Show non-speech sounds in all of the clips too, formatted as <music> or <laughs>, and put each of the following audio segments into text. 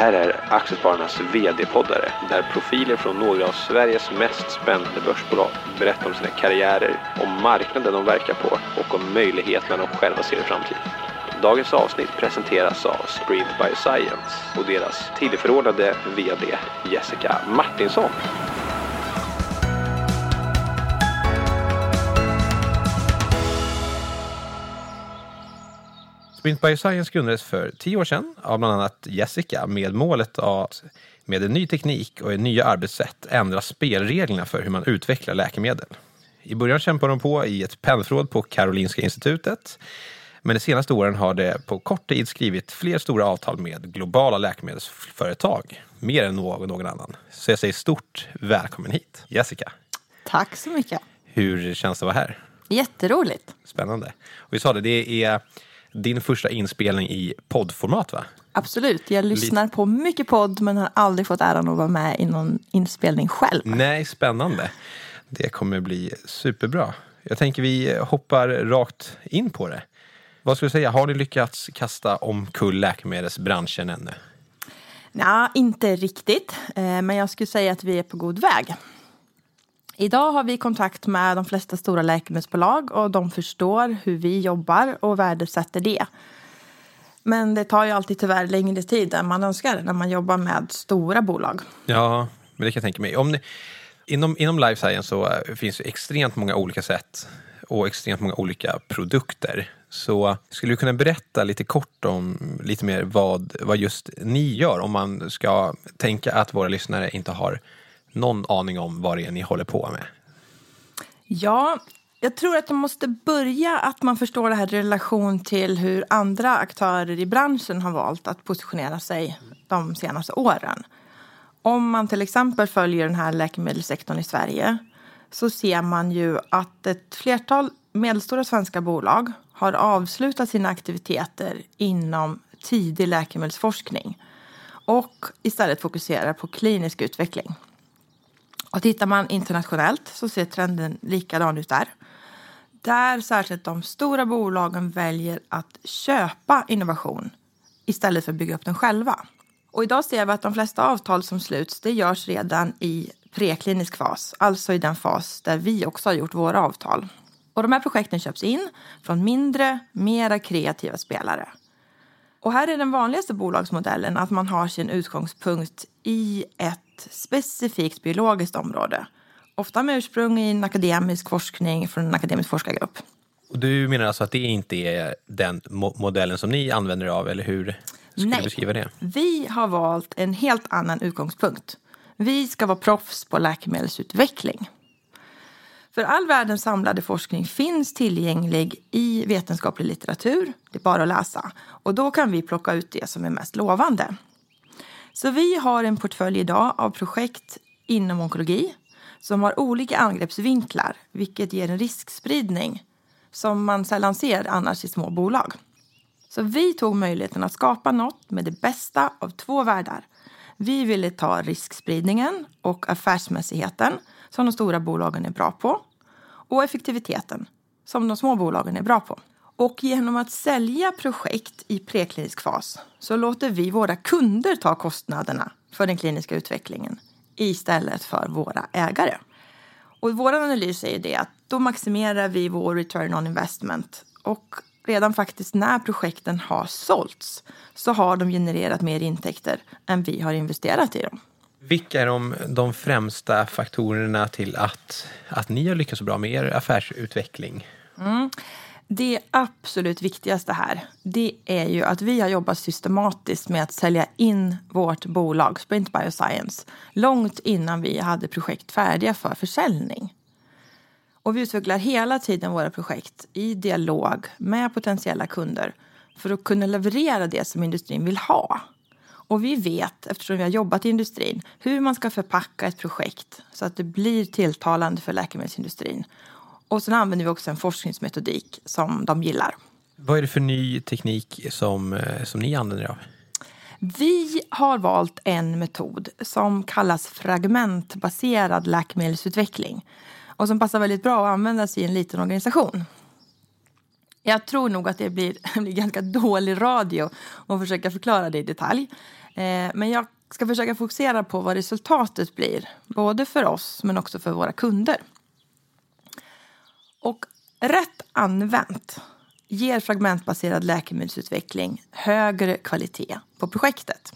här är Aktiespararnas VD-poddare där profiler från några av Sveriges mest spännande börsbolag berättar om sina karriärer, om marknaden de verkar på och om möjligheterna de själva ser i framtiden. Dagens avsnitt presenteras av Sprint Bioscience och deras tillförordnade VD Jessica Martinsson. Sprint Bioscience grundades för tio år sedan av bland annat Jessica med målet att med en ny teknik och nya arbetssätt ändra spelreglerna för hur man utvecklar läkemedel. I början kämpade de på i ett pennförråd på Karolinska institutet. Men de senaste åren har det på kort tid skrivit fler stora avtal med globala läkemedelsföretag. Mer än någon, någon annan. Så jag säger stort välkommen hit, Jessica. Tack så mycket. Hur känns det att vara här? Jätteroligt. Spännande. Och vi sa det, det är din första inspelning i poddformat va? Absolut. Jag lyssnar på mycket podd men har aldrig fått äran att vara med i någon inspelning själv. Nej, spännande. Det kommer bli superbra. Jag tänker vi hoppar rakt in på det. Vad skulle du säga, har ni lyckats kasta omkull läkemedelsbranschen ännu? Nej, inte riktigt. Eh, men jag skulle säga att vi är på god väg. Idag har vi kontakt med de flesta stora läkemedelsbolag och de förstår hur vi jobbar och värdesätter det. Men det tar ju alltid tyvärr längre tid än man önskar när man jobbar med stora bolag. Ja, men det kan jag tänka mig. Om ni, inom, inom life science så eh, finns det extremt många olika sätt och extremt många olika produkter. Så skulle du kunna berätta lite kort om lite mer vad, vad just ni gör om man ska tänka att våra lyssnare inte har någon aning om vad det är ni håller på med? Ja, jag tror att man måste börja att man förstår det här i relation till hur andra aktörer i branschen har valt att positionera sig de senaste åren. Om man till exempel följer den här läkemedelssektorn i Sverige så ser man ju att ett flertal medelstora svenska bolag har avslutat sina aktiviteter inom tidig läkemedelsforskning och istället fokuserar på klinisk utveckling. Och tittar man internationellt så ser trenden likadan ut där. Där särskilt de stora bolagen väljer att köpa innovation istället för att bygga upp den själva. Och idag ser vi att de flesta avtal som sluts det görs redan i preklinisk fas, alltså i den fas där vi också har gjort våra avtal. Och de här projekten köps in från mindre, mera kreativa spelare. Och här är den vanligaste bolagsmodellen att man har sin utgångspunkt i ett specifikt biologiskt område. Ofta med ursprung i en akademisk forskning från en akademisk forskargrupp. Och du menar alltså att det inte är den mo modellen som ni använder er av, eller hur skulle Nej. beskriva det? Vi har valt en helt annan utgångspunkt. Vi ska vara proffs på läkemedelsutveckling. För all världens samlade forskning finns tillgänglig i vetenskaplig litteratur. Det är bara att läsa. Och då kan vi plocka ut det som är mest lovande. Så vi har en portfölj idag av projekt inom onkologi som har olika angreppsvinklar, vilket ger en riskspridning som man sällan ser annars i små bolag. Så vi tog möjligheten att skapa något med det bästa av två världar. Vi ville ta riskspridningen och affärsmässigheten som de stora bolagen är bra på och effektiviteten som de små bolagen är bra på. Och genom att sälja projekt i preklinisk fas så låter vi våra kunder ta kostnaderna för den kliniska utvecklingen istället för våra ägare. Och vår analys är det att då maximerar vi vår return on investment och redan faktiskt när projekten har sålts så har de genererat mer intäkter än vi har investerat i dem. Vilka är de, de främsta faktorerna till att, att ni har lyckats så bra med er affärsutveckling? Mm. Det absolut viktigaste här, det är ju att vi har jobbat systematiskt med att sälja in vårt bolag Sprint Bioscience långt innan vi hade projekt färdiga för försäljning. Och vi utvecklar hela tiden våra projekt i dialog med potentiella kunder för att kunna leverera det som industrin vill ha. Och vi vet, eftersom vi har jobbat i industrin, hur man ska förpacka ett projekt så att det blir tilltalande för läkemedelsindustrin. Och sen använder vi också en forskningsmetodik som de gillar. Vad är det för ny teknik som, eh, som ni använder er av? Vi har valt en metod som kallas fragmentbaserad läkemedelsutveckling och som passar väldigt bra att användas i en liten organisation. Jag tror nog att det blir, <laughs> blir ganska dålig radio att försöka förklara det i detalj. Eh, men jag ska försöka fokusera på vad resultatet blir, både för oss men också för våra kunder. Och rätt använt ger fragmentbaserad läkemedelsutveckling högre kvalitet på projektet.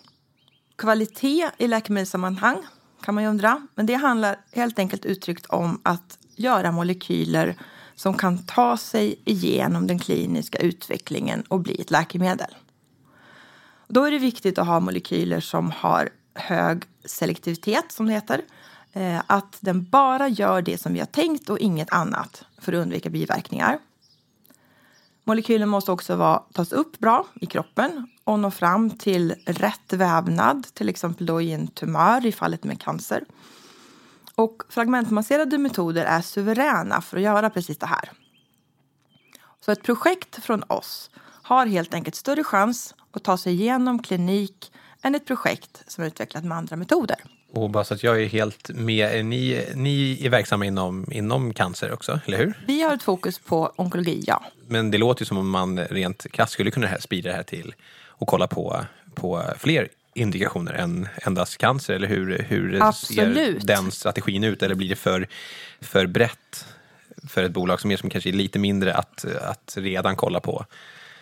Kvalitet i läkemedelssammanhang kan man ju undra, men det handlar helt enkelt uttryckt om att göra molekyler som kan ta sig igenom den kliniska utvecklingen och bli ett läkemedel. Då är det viktigt att ha molekyler som har hög selektivitet, som det heter. Eh, att den bara gör det som vi har tänkt och inget annat för att undvika biverkningar. Molekylen måste också vara, tas upp bra i kroppen och nå fram till rätt vävnad, till exempel då i en tumör i fallet med cancer. Och fragmentmasserade metoder är suveräna för att göra precis det här. Så ett projekt från oss har helt enkelt större chans att ta sig igenom klinik än ett projekt som är utvecklat med andra metoder. Och bara så att jag är helt med, ni, ni är verksamma inom, inom cancer också, eller hur? Vi har ett fokus på onkologi, ja. Men det låter ju som om man rent krasst skulle kunna sprida det här till och kolla på, på fler indikationer än endast cancer? Eller hur, hur Absolut. ser den strategin ut? Eller blir det för, för brett för ett bolag som är som kanske är lite mindre att, att redan kolla på?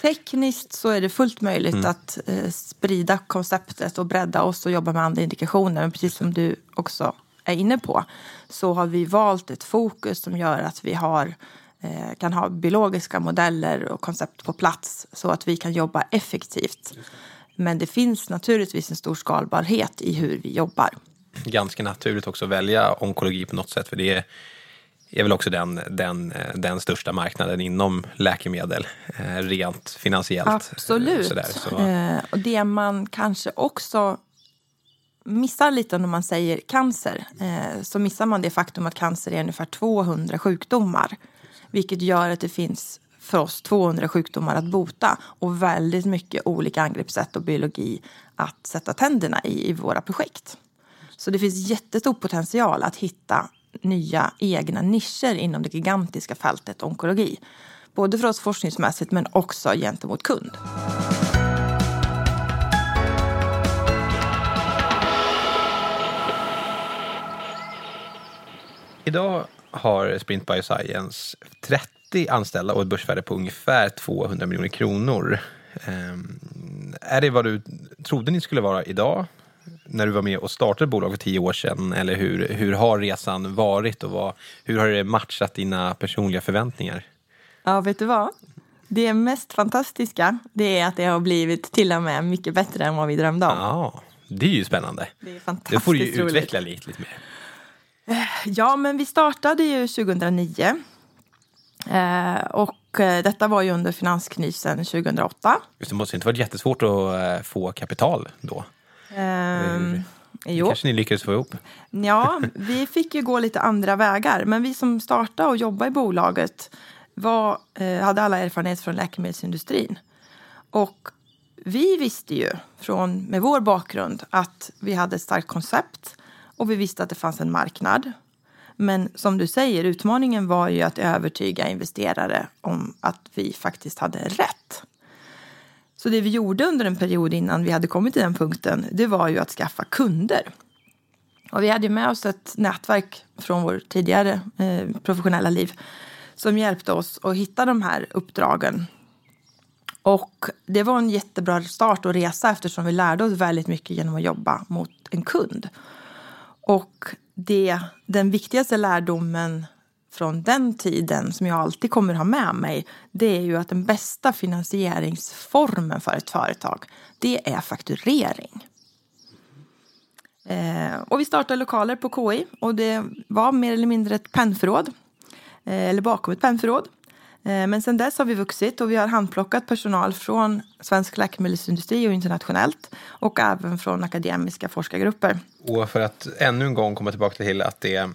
Tekniskt så är det fullt möjligt mm. att eh, sprida konceptet och bredda oss och jobba med andra indikationer. Men precis som du också är inne på så har vi valt ett fokus som gör att vi har, eh, kan ha biologiska modeller och koncept på plats så att vi kan jobba effektivt. Men det finns naturligtvis en stor skalbarhet i hur vi jobbar. Ganska naturligt också att välja onkologi på något sätt för det är är väl också den, den, den största marknaden inom läkemedel eh, rent finansiellt. Absolut. Sådär, så. eh, och det man kanske också missar lite när man säger cancer eh, så missar man det faktum att cancer är ungefär 200 sjukdomar. Vilket gör att det finns för oss 200 sjukdomar att bota och väldigt mycket olika angreppssätt och biologi att sätta tänderna i i våra projekt. Så det finns jättestor potential att hitta nya egna nischer inom det gigantiska fältet onkologi. Både för oss forskningsmässigt men också gentemot kund. Idag har Sprint Bioscience 30 anställda och ett börsvärde på ungefär 200 miljoner kronor. Ehm, är det vad du trodde ni skulle vara idag? När du var med och startade bolaget för tio år sedan? Eller hur, hur har resan varit och vad, hur har det matchat dina personliga förväntningar? Ja, vet du vad? Det mest fantastiska det är att det har blivit till och med mycket bättre än vad vi drömde om. Ja, det är ju spännande. Det är fantastiskt Det får du ju utveckla lite, lite mer. Eh, ja, men vi startade ju 2009. Eh, och eh, detta var ju under finanskrisen 2008. Just det måste inte varit jättesvårt att få kapital då? Um, jo. kanske ni lyckades få ihop? Ja, <laughs> vi fick ju gå lite andra vägar. Men vi som startade och jobbade i bolaget var, eh, hade alla erfarenhet från läkemedelsindustrin. Och vi visste ju från, med vår bakgrund att vi hade ett starkt koncept och vi visste att det fanns en marknad. Men som du säger, utmaningen var ju att övertyga investerare om att vi faktiskt hade rätt. Så det vi gjorde under en period innan vi hade kommit till den punkten, det var ju att skaffa kunder. Och vi hade med oss ett nätverk från vår tidigare eh, professionella liv som hjälpte oss att hitta de här uppdragen. Och det var en jättebra start och resa eftersom vi lärde oss väldigt mycket genom att jobba mot en kund. Och det, den viktigaste lärdomen från den tiden som jag alltid kommer ha med mig det är ju att den bästa finansieringsformen för ett företag det är fakturering. Eh, och vi startade lokaler på KI och det var mer eller mindre ett pennförråd. Eh, eller bakom ett pennförråd. Eh, men sen dess har vi vuxit och vi har handplockat personal från svensk läkemedelsindustri och internationellt och även från akademiska forskargrupper. Och för att ännu en gång komma tillbaka till att det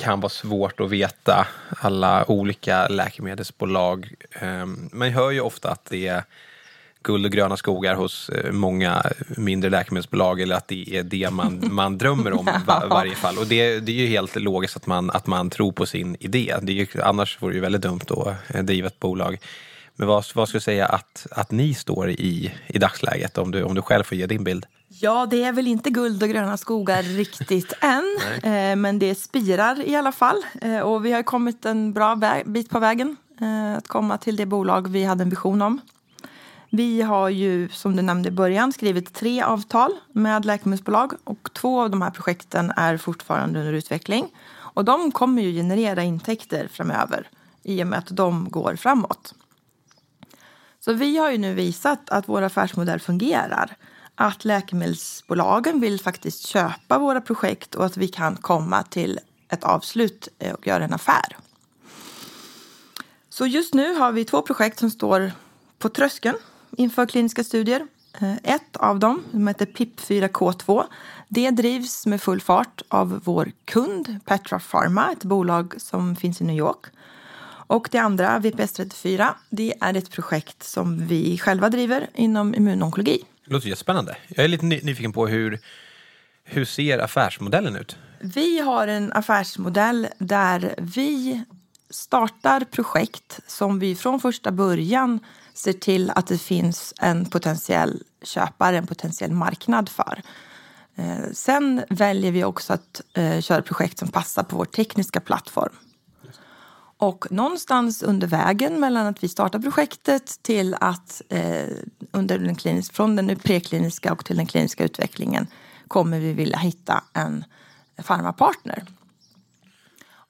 kan vara svårt att veta alla olika läkemedelsbolag. Ehm, man hör ju ofta att det är guld och gröna skogar hos eh, många mindre läkemedelsbolag eller att det är det man, <laughs> man drömmer om i var, varje fall. Och det, det är ju helt logiskt att man, att man tror på sin idé. Det är ju, annars vore det ju väldigt dumt att eh, driva ett bolag. Men vad, vad skulle du säga att, att ni står i i dagsläget om du, om du själv får ge din bild? Ja, det är väl inte guld och gröna skogar riktigt <laughs> än. Eh, men det spirar i alla fall. Eh, och vi har kommit en bra väg, bit på vägen eh, att komma till det bolag vi hade en vision om. Vi har ju, som du nämnde i början, skrivit tre avtal med läkemedelsbolag och två av de här projekten är fortfarande under utveckling. Och de kommer ju generera intäkter framöver i och med att de går framåt. Så vi har ju nu visat att vår affärsmodell fungerar. Att läkemedelsbolagen vill faktiskt köpa våra projekt och att vi kan komma till ett avslut eh, och göra en affär. Så just nu har vi två projekt som står på tröskeln inför kliniska studier. Eh, ett av dem, som heter PIP4K2, det drivs med full fart av vår kund Petra Pharma, ett bolag som finns i New York. Och det andra, VPS34, det är ett projekt som vi själva driver inom immunonkologi. Det låter jättespännande. Jag är lite nyfiken på hur, hur ser affärsmodellen ut? Vi har en affärsmodell där vi startar projekt som vi från första början ser till att det finns en potentiell köpare, en potentiell marknad för. Eh, sen väljer vi också att eh, köra projekt som passar på vår tekniska plattform. Och någonstans under vägen mellan att vi startar projektet till att eh, under den klinisk, från den prekliniska och till den kliniska utvecklingen kommer vi vilja hitta en farmapartner.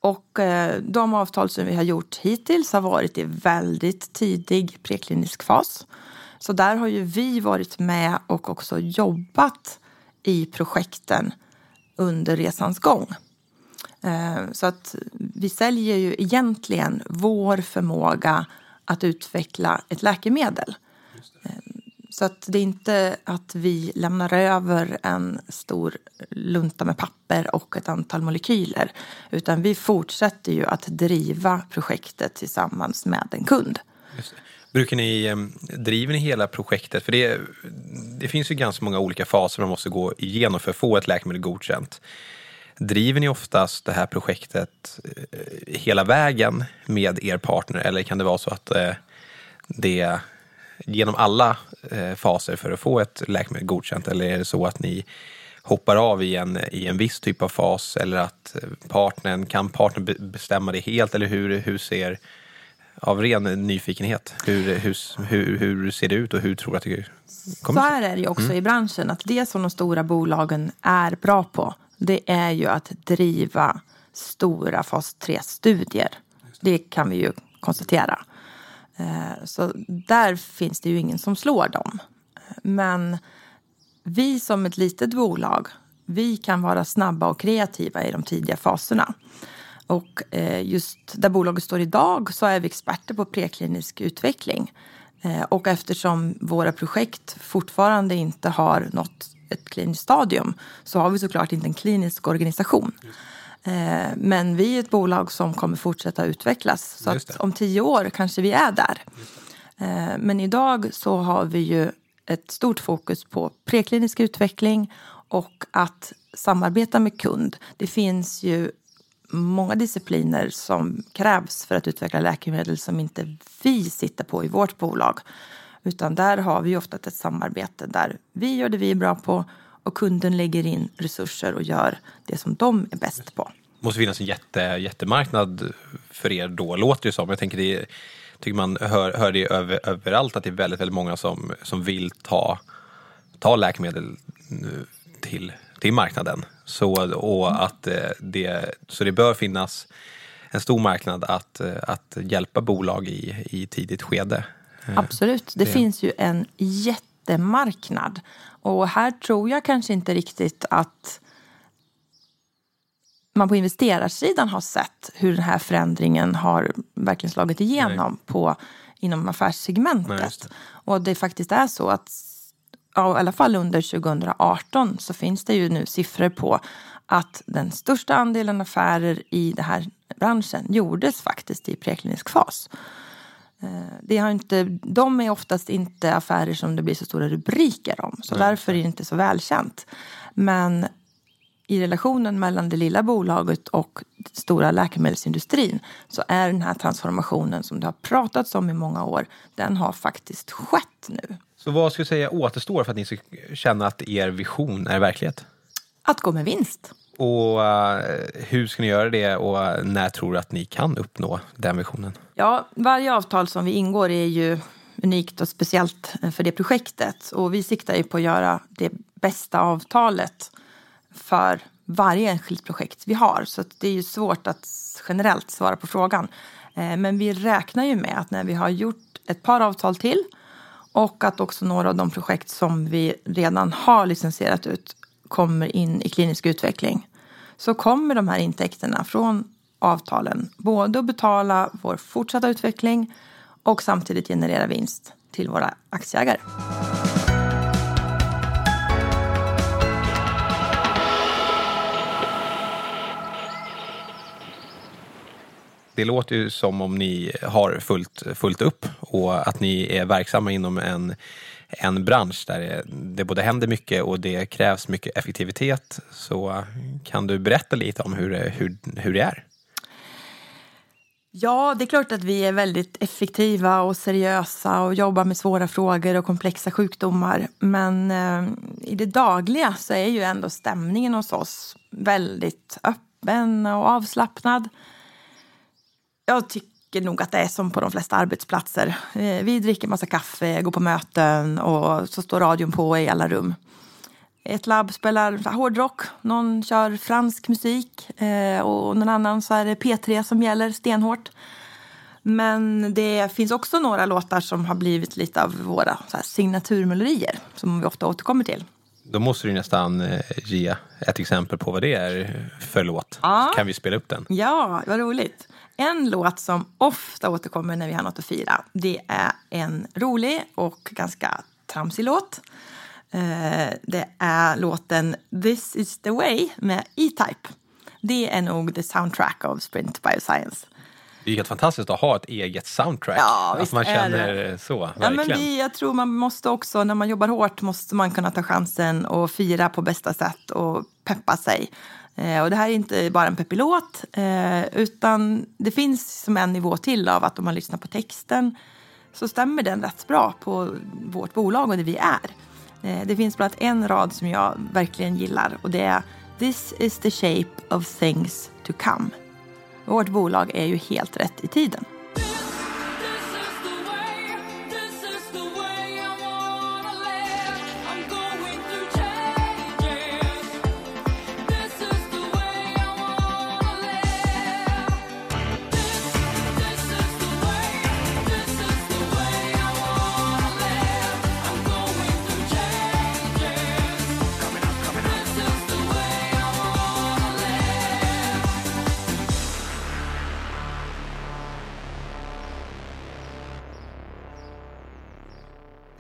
Och eh, de avtal som vi har gjort hittills har varit i väldigt tidig preklinisk fas. Så där har ju vi varit med och också jobbat i projekten under resans gång. Eh, så att vi säljer ju egentligen vår förmåga att utveckla ett läkemedel. Eh, så att det är inte att vi lämnar över en stor lunta med papper och ett antal molekyler. Utan vi fortsätter ju att driva projektet tillsammans med en kund. Brukar ni, eh, driver ni hela projektet? För det, det finns ju ganska många olika faser man måste gå igenom för att få ett läkemedel godkänt. Driver ni oftast det här projektet eh, hela vägen med er partner? Eller kan det vara så att eh, det genom alla eh, faser för att få ett läkemedel godkänt? Eller är det så att ni hoppar av i en, i en viss typ av fas? Eller att partnern, kan partnern bestämma det helt? Eller hur, hur ser av ren nyfikenhet, hur, hur, hur, hur ser det ut och hur tror du att det kommer Så här är det ju också mm. i branschen, att det som de stora bolagen är bra på, det är ju att driva stora fas 3-studier. Det kan vi ju konstatera. Eh, så där finns det ju ingen som slår dem. Men vi som ett litet bolag, vi kan vara snabba och kreativa i de tidiga faserna. Och eh, just där bolaget står idag så är vi experter på preklinisk utveckling. Eh, och eftersom våra projekt fortfarande inte har nått ett kliniskt stadium så har vi såklart inte en klinisk organisation. Eh, men vi är ett bolag som kommer fortsätta utvecklas. Så att om tio år kanske vi är där. Men idag så har vi ju ett stort fokus på preklinisk utveckling och att samarbeta med kund. Det finns ju många discipliner som krävs för att utveckla läkemedel som inte vi sitter på i vårt bolag. Utan där har vi ofta ett samarbete där vi gör det vi är bra på och kunden lägger in resurser och gör det som de är bäst på. Det måste finnas en jätte, jättemarknad för er då, låter det som. Jag tänker det tycker man hör, hör det över, överallt att det är väldigt, väldigt många som, som vill ta, ta läkemedel till, till marknaden. Så, och att eh, det, så det bör finnas en stor marknad att, att hjälpa bolag i, i tidigt skede. Eh, Absolut, det, det finns ju en jättemarknad. Och här tror jag kanske inte riktigt att man på investerarsidan har sett hur den här förändringen har verkligen slagit igenom på, inom affärssegmentet. Nej, och det faktiskt är så att ja, i alla fall under 2018 så finns det ju nu siffror på att den största andelen affärer i den här branschen gjordes faktiskt i preklinisk fas. Eh, det har inte, de är oftast inte affärer som det blir så stora rubriker om. Så Nej. därför är det inte så välkänt. Men i relationen mellan det lilla bolaget och stora läkemedelsindustrin så är den här transformationen som det har pratats om i många år, den har faktiskt skett nu. Så vad ska jag säga återstår för att ni ska känna att er vision är verklighet? Att gå med vinst. Och uh, hur ska ni göra det och när tror du att ni kan uppnå den visionen? Ja, varje avtal som vi ingår är ju unikt och speciellt för det projektet. Och vi siktar ju på att göra det bästa avtalet för varje enskilt projekt vi har. Så det är ju svårt att generellt svara på frågan. Eh, men vi räknar ju med att när vi har gjort ett par avtal till och att också några av de projekt som vi redan har licensierat ut kommer in i klinisk utveckling så kommer de här intäkterna från avtalen både att betala vår fortsatta utveckling och samtidigt generera vinst till våra aktieägare. Det låter ju som om ni har fullt, fullt upp och att ni är verksamma inom en, en bransch där det, både händer mycket och det krävs mycket effektivitet. Så kan du berätta lite om hur, hur, hur det är? Ja, det är klart att vi är väldigt effektiva och seriösa och jobbar med svåra frågor och komplexa sjukdomar. Men eh, i det dagliga så är ju ändå stämningen hos oss väldigt öppen och avslappnad. Jag tycker nog att det är som på de flesta arbetsplatser. Eh, vi dricker massa kaffe, går på möten och så står radion på i alla rum. Ett labb spelar hårdrock, någon kör fransk musik eh, och någon annan så är det P3 som gäller stenhårt. Men det finns också några låtar som har blivit lite av våra så här, signaturmelodier som vi ofta återkommer till. Då måste du nästan eh, ge ett exempel på vad det är för låt. Ja. Kan vi spela upp den? Ja, vad roligt. En låt som ofta återkommer när vi har något att fira, det är en rolig och ganska tramsig låt. Eh, det är låten This is the way med E-Type. Det är nog the soundtrack av Sprint Bioscience. Det är helt fantastiskt att ha ett eget soundtrack. Ja, att man känner det. så, Ja, verkligen. men vi, jag tror man måste också, när man jobbar hårt, måste man kunna ta chansen och fira på bästa sätt och peppa sig. Eh, och det här är inte bara en peppig låt, eh, utan det finns som en nivå till av att om man lyssnar på texten så stämmer den rätt bra på vårt bolag och det vi är. Eh, det finns bland annat en rad som jag verkligen gillar och det är This is the shape of things to come. Vårt bolag är ju helt rätt i tiden.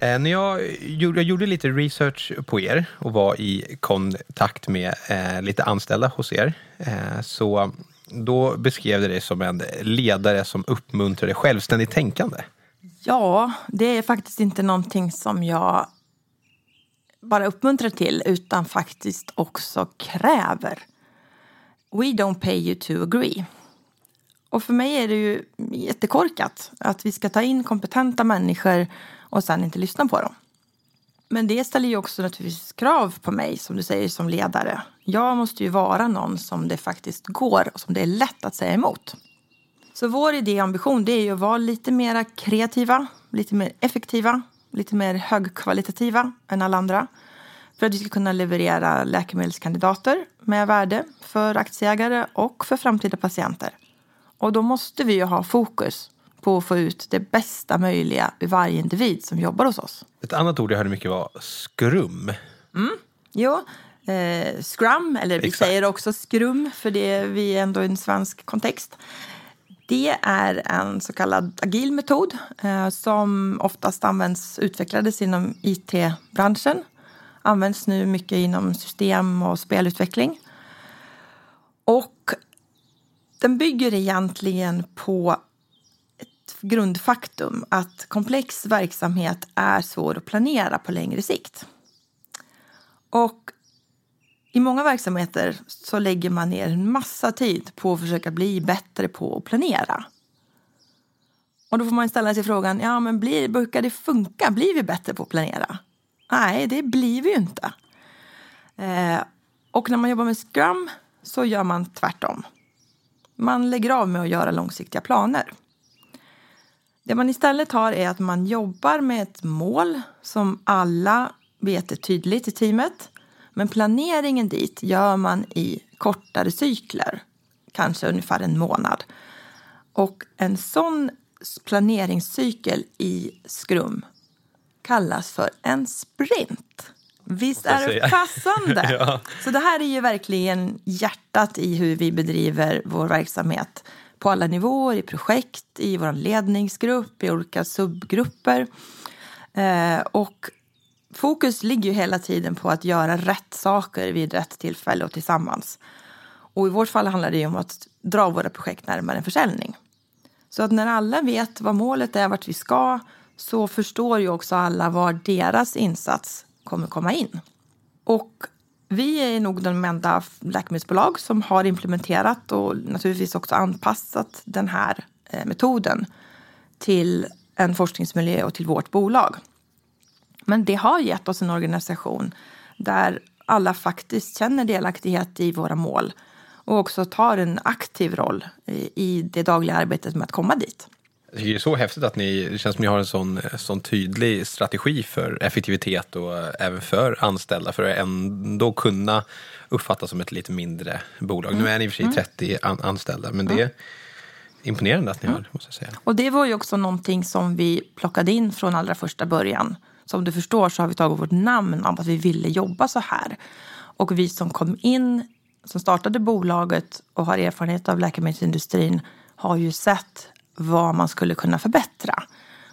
Eh, när jag gjorde, jag gjorde lite research på er och var i kontakt med eh, lite anställda hos er. Eh, så då beskrev det dig som en ledare som uppmuntrade självständigt tänkande. Ja, det är faktiskt inte någonting som jag bara uppmuntrar till utan faktiskt också kräver. We don't pay you to agree. Och för mig är det ju jättekorkat att vi ska ta in kompetenta människor och sen inte lyssna på dem. Men det ställer ju också naturligtvis krav på mig, som du säger, som ledare. Jag måste ju vara någon som det faktiskt går och som det är lätt att säga emot. Så vår idé och ambition det är ju att vara lite mer kreativa, lite mer effektiva, lite mer högkvalitativa än alla andra. För att vi ska kunna leverera läkemedelskandidater med värde för aktieägare och för framtida patienter. Och då måste vi ju ha fokus på att få ut det bästa möjliga ur varje individ som jobbar hos oss. Ett annat ord jag hörde mycket var skrum. Jo, eh, Scrum, eller vi Exakt. säger också Skrum för det är vi är ändå i en svensk kontext. Det är en så kallad agil metod eh, som oftast används, utvecklades inom IT-branschen. Används nu mycket inom system och spelutveckling. Och den bygger egentligen på grundfaktum att komplex verksamhet är svår att planera på längre sikt. Och i många verksamheter så lägger man ner en massa tid på att försöka bli bättre på att planera. Och då får man ställa sig frågan, ja men blir, brukar det funka? Blir vi bättre på att planera? Nej, det blir vi ju inte. Eh, och när man jobbar med Scrum så gör man tvärtom. Man lägger av med att göra långsiktiga planer. Det man istället har är att man jobbar med ett mål som alla vet är tydligt i teamet. Men planeringen dit gör man i kortare cykler, kanske ungefär en månad. Och en sån planeringscykel i Scrum kallas för en sprint. Visst är det <laughs> passande? Ja. Så det här är ju verkligen hjärtat i hur vi bedriver vår verksamhet på alla nivåer, i projekt, i vår ledningsgrupp, i olika subgrupper. Eh, och fokus ligger ju hela tiden på att göra rätt saker vid rätt tillfälle och tillsammans. Och i vårt fall handlar det ju om att dra våra projekt närmare en försäljning. Så att när alla vet vad målet är, vart vi ska, så förstår ju också alla var deras insats kommer komma in. Och vi är nog de enda läkemedelsbolag som har implementerat och naturligtvis också anpassat den här eh, metoden till en forskningsmiljö och till vårt bolag. Men det har gett oss en organisation där alla faktiskt känner delaktighet i våra mål och också tar en aktiv roll i det dagliga arbetet med att komma dit. Jag tycker det är så häftigt att ni, det känns som ni har en sån, sån tydlig strategi för effektivitet och även för anställda för att ändå kunna uppfattas som ett lite mindre bolag. Nu är ni i och för sig 30 an, anställda, men det är imponerande att ni har, måste jag säga. Och det var ju också någonting som vi plockade in från allra första början. Som du förstår så har vi tagit vårt namn av att vi ville jobba så här. Och vi som kom in, som startade bolaget och har erfarenhet av läkemedelsindustrin har ju sett vad man skulle kunna förbättra.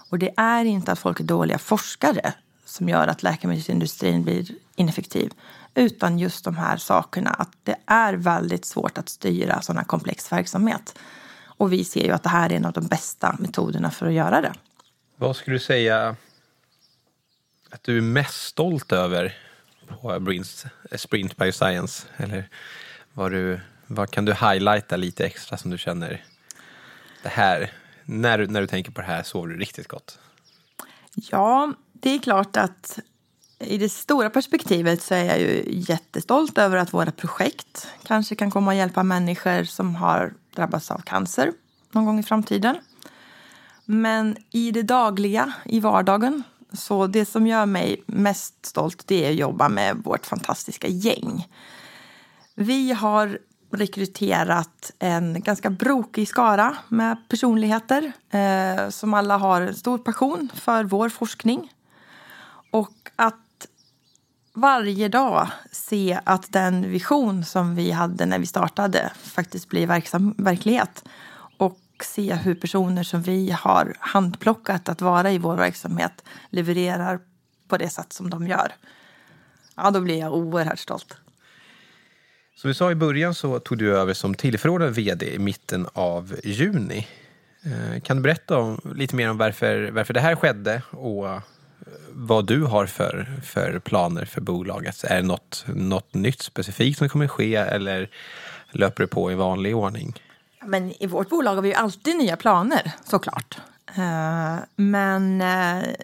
Och det är inte att folk är dåliga forskare som gör att läkemedelsindustrin blir ineffektiv. Utan just de här sakerna, att det är väldigt svårt att styra sån här komplex verksamhet. Och vi ser ju att det här är en av de bästa metoderna för att göra det. Vad skulle du säga att du är mest stolt över på Brins, Sprint Bioscience? Eller vad, du, vad kan du highlighta lite extra som du känner, det här, när, du- när du tänker på det här sover du riktigt gott? Ja, det är klart att i det stora perspektivet så är jag ju jättestolt över att våra projekt kanske kan komma att hjälpa människor som har drabbats av cancer någon gång i framtiden. Men i det dagliga, i vardagen, så det som gör mig mest stolt det är att jobba med vårt fantastiska gäng. Vi har rekryterat en ganska brokig skara med personligheter eh, som alla har en stor passion för vår forskning. Och att varje dag se att den vision som vi hade när vi startade faktiskt blir verksam, verklighet. Och se hur personer som vi har handplockat att vara i vår verksamhet levererar på det sätt som de gör. Ja, då blir jag oerhört stolt. Som vi sa i början så tog du över som tillförordnad vd i mitten av juni. Eh, kan du berätta om, lite mer om varför, varför det här skedde och eh, vad du har för, för planer för bolaget? Är det något, något nytt specifikt som kommer ske eller löper det på i vanlig ordning? Men i vårt bolag har vi ju alltid nya planer, såklart. Eh, men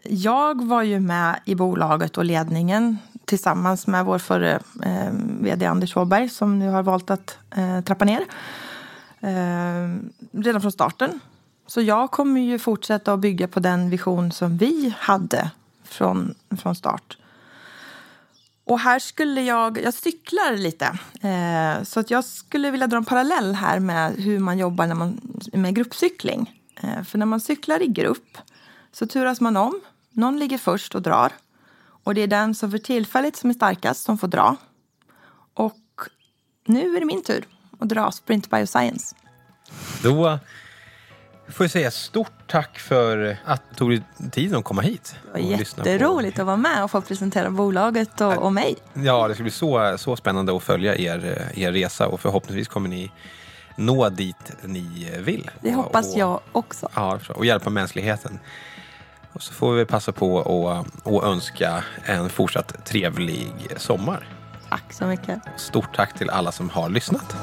jag var ju med i bolaget och ledningen tillsammans med vår förre eh, vd Anders Åberg som nu har valt att eh, trappa ner eh, redan från starten. Så jag kommer ju fortsätta att bygga på den vision som vi hade från, från start. Och här skulle jag, jag cyklar lite, eh, så att jag skulle vilja dra en parallell här med hur man jobbar när man, med gruppcykling. Eh, för när man cyklar i grupp så turas man om. Någon ligger först och drar. Och det är den som för tillfället som är starkast som får dra. Och nu är det min tur att dra Sprint Bioscience. Då får jag säga stort tack för att du tog dig tiden att komma hit. Det var på- jätteroligt att vara med och få presentera bolaget och, och mig. Ja, det ska bli så, så spännande att följa er, er resa och förhoppningsvis kommer ni nå dit ni vill. Det hoppas och, jag också. Ja, och hjälpa mänskligheten. Och så får vi passa på att att önska en fortsatt trevlig sommar. Tack så mycket. Stort tack till alla som har lyssnat.